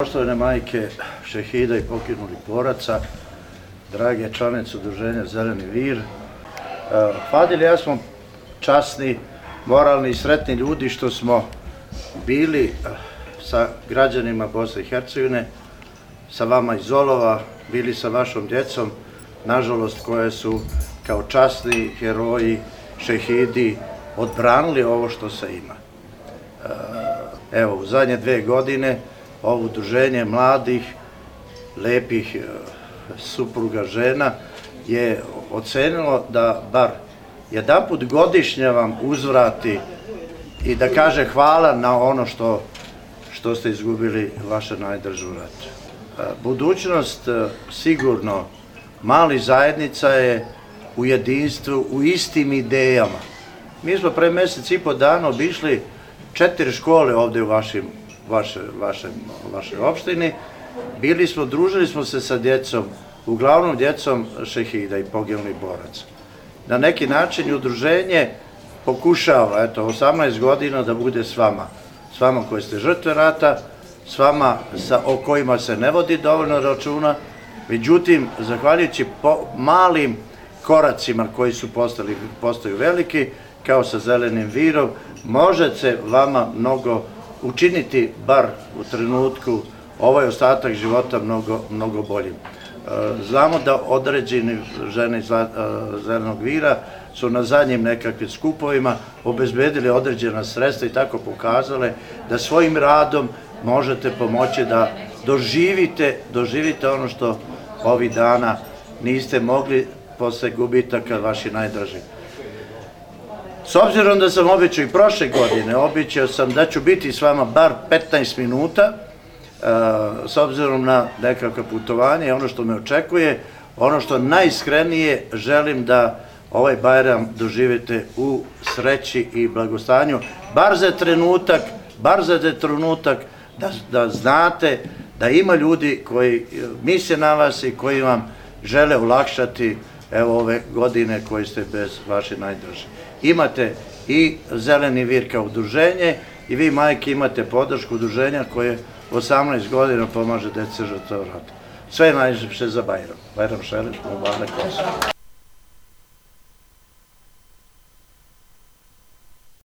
Poštovane majke šehida i pokinulih boraca, drage članice udruženja Zeleni vir, e, Fadil i ja smo časni, moralni i sretni ljudi što smo bili e, sa građanima Bosne i Hercegovine, sa vama iz Olova, bili sa vašom djecom, nažalost koje su kao časni heroji, šehidi, odbranili ovo što se ima. E, evo, u zadnje dve godine ovo udruženje mladih, lepih e, supruga žena je ocenilo da bar jedan put godišnje vam uzvrati i da kaže hvala na ono što, što ste izgubili vaše najdržu ratu. E, budućnost sigurno mali zajednica je u jedinstvu, u istim idejama. Mi smo pre mesec i po dana obišli četiri škole ovde u vašim, vaše, vaše, vašoj opštini. Bili smo, družili smo se sa djecom, uglavnom djecom šehida i poginulih boraca. Na neki način udruženje pokušava, eto, 18 godina da bude s vama. S vama koji ste žrtve rata, s vama sa, o kojima se ne vodi dovoljno računa, međutim, zahvaljujući po, malim koracima koji su postali, postaju veliki, kao sa zelenim virom, može se vama mnogo učiniti, bar u trenutku, ovaj ostatak života mnogo, mnogo boljim. E, znamo da određeni žene e, zelenog vira su na zadnjim nekakvim skupovima obezbedili određena sredstva i tako pokazale da svojim radom možete pomoći da doživite, doživite ono što ovih dana niste mogli posle gubitaka vaši najdraži. S obzirom da sam običao i prošle godine, običao sam da ću biti s vama bar 15 minuta, e, s obzirom na nekakve putovanje i ono što me očekuje, ono što najiskrenije želim da ovaj Bajram doživite u sreći i blagostanju, bar za trenutak, bar za trenutak da, da znate da ima ljudi koji misle na vas i koji vam žele ulakšati evo ove godine koji ste bez vaše najdrže. Imate i zeleni vir kao udruženje i vi majke imate podršku udruženja koje 18 godina pomaže dece žrtva rata. Sve najljepše za Bajram. Bajram Šelić, Mubale Kosovo.